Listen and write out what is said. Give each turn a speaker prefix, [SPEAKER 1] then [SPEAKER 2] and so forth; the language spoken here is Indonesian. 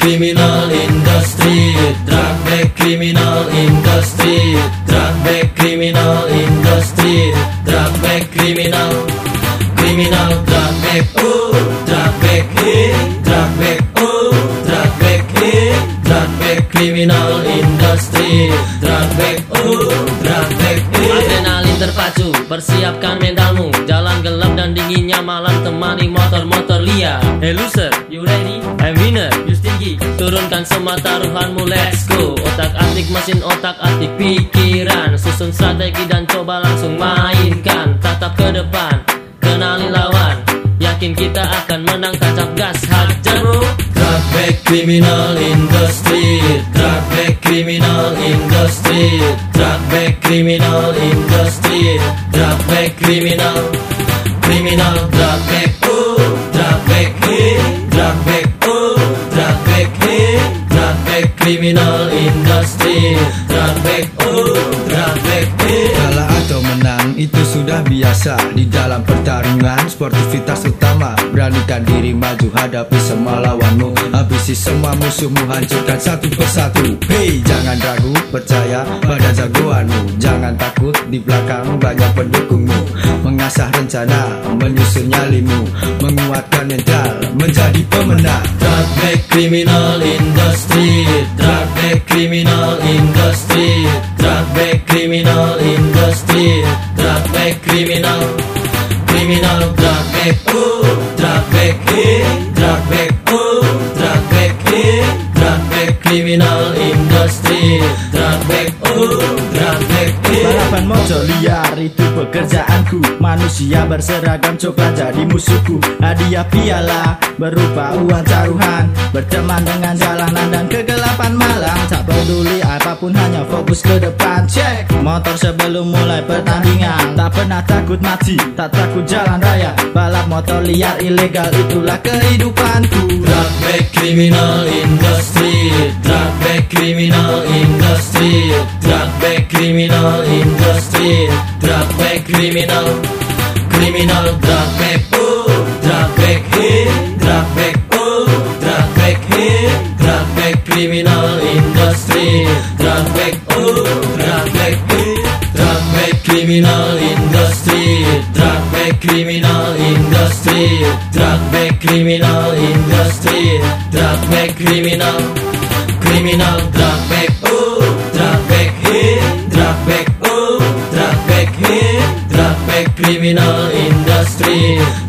[SPEAKER 1] criminal industry Drug back criminal industry Drug back criminal industry Drug back criminal Criminal drug back oh Drug back hey Drug back oh Drug back hey Drug back criminal industry Drug back oh Drug back
[SPEAKER 2] Adrenalin terpacu, persiapkan mentalmu. Jalan gelap dan dinginnya malam temani motor-motor liar. Hey loser, you ready? I'm winner, stinky Turunkan semua taruhanmu, let's go. Otak atik mesin otak atik pikiran. Susun strategi dan coba langsung mainkan. Tatap ke depan, kenali lawan. Yakin kita akan menang, tancap gas, hajar bro
[SPEAKER 1] Drug back criminal industry Drug back criminal industry Drug back criminal industry Drug back criminal Criminal drug back criminal industry
[SPEAKER 3] menang itu sudah biasa Di dalam pertarungan sportivitas utama. Beranikan diri maju hadapi semua lawanmu. Habisi semua musuhmu hancurkan satu persatu. Hei jangan ragu percaya pada jagoanmu. Jangan takut di belakang banyak pendukungmu. Mengasah rencana menyusun nyalimu. Menguatkan mental menjadi pemenang.
[SPEAKER 1] Drug back criminal industry Drug Back criminal. Criminal back oh Drug back hey Drug hey Drug back criminal industry. Oh Drug back hey
[SPEAKER 4] Balapan motor liar itu pekerjaanku. Manusia berseragam coklat jadi musuhku. Hadiah piala berupa uang taruhan Berteman dengan jalanan dan kegelapan malam peduli apa pun hanya fokus ke depan. Cek motor sebelum mulai pertandingan. Tak pernah takut mati, tak takut jalan raya. Balap motor liar ilegal itulah kehidupanku.
[SPEAKER 1] Drug back criminal industry Drug back criminal industry Drug back criminal industry Drug back criminal Criminal drug back oh Drug back hey Drug back oh Drug back hey Drug back criminal criminal industry Drug back criminal industry Drug back criminal industry Drug back criminal Criminal drug back oh Drug back hey Drug back oh Drug back hey Drug back criminal industry